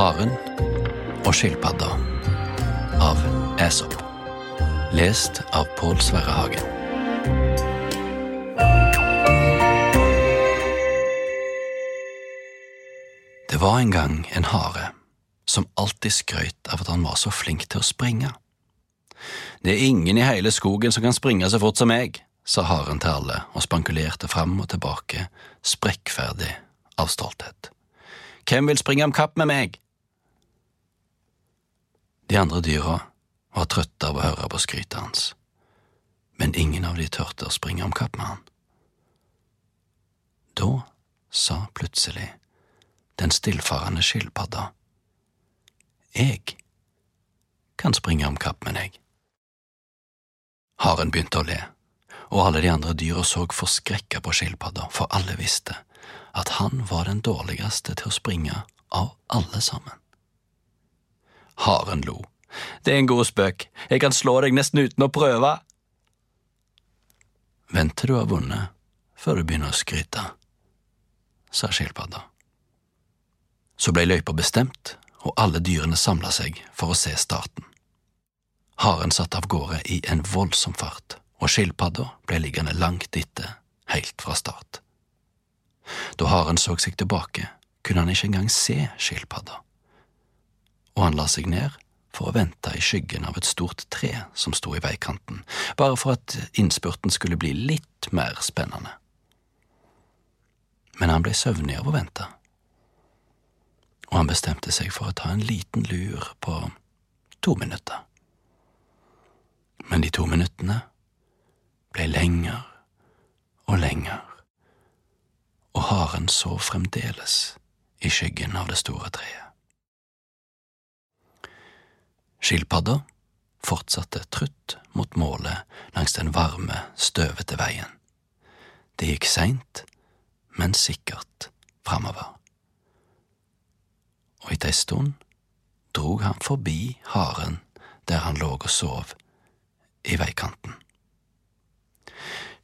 Haren og skilpadda av Aesop. Lest av Pål Sverre Hagen. Det var en gang en hare som alltid skrøt av at han var så flink til å springe. Det er ingen i hele skogen som kan springe så fort som meg, sa haren til alle og spankulerte fram og tilbake, sprekkferdig av stolthet. Hvem vil springe om kapp med meg? De andre dyra var trøtte av å høre på skrytet hans, men ingen av de tørte å springe om kapp med han. Da sa plutselig den stillfarende skilpadda. Jeg kan springe om kapp med deg. Haren begynte å le, og alle de andre dyra så forskrekka på skilpadda, for alle visste at han var den dårligste til å springe av alle sammen. Haren lo. Det er en god spøk, jeg kan slå deg nesten uten å prøve. Vent til du har vunnet før du begynner å skryte, sa skilpadda. Så ble løypa bestemt, og alle dyrene samla seg for å se starten. Haren satte av gårde i en voldsom fart, og skilpadda ble liggende langt etter, helt fra start. Da haren så seg tilbake, kunne han ikke engang se skilpadda, og han la seg ned for å vente i skyggen av et stort tre som sto i veikanten, bare for at innspurten skulle bli litt mer spennende. Men han ble søvnig av å vente og han bestemte seg for å ta en liten lur på to minutter. Men de to minuttene ble lenger og lenger, og haren sov fremdeles i skyggen av det store treet. Skilpadda fortsatte trutt mot målet langs den varme, støvete veien. Det gikk seint, men sikkert framover og etter ei stund drog han forbi haren der han lå og sov, i veikanten.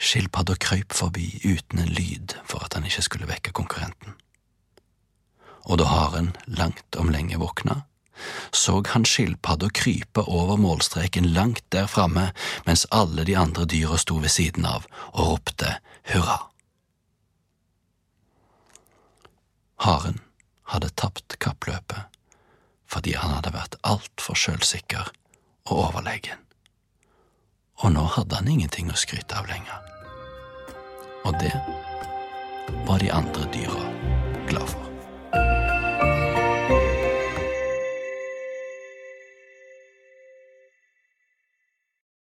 Skilpadda krøyp forbi uten en lyd for at han ikke skulle vekke konkurrenten. Og da haren langt om lenge våkna, så han skilpadda krype over målstreken langt der framme, mens alle de andre dyra sto ved siden av og ropte hurra. Haren hadde tapt kappløpet fordi han hadde vært altfor sjølsikker og overlegen. Og nå hadde han ingenting å skryte av lenger. Og det var de andre dyra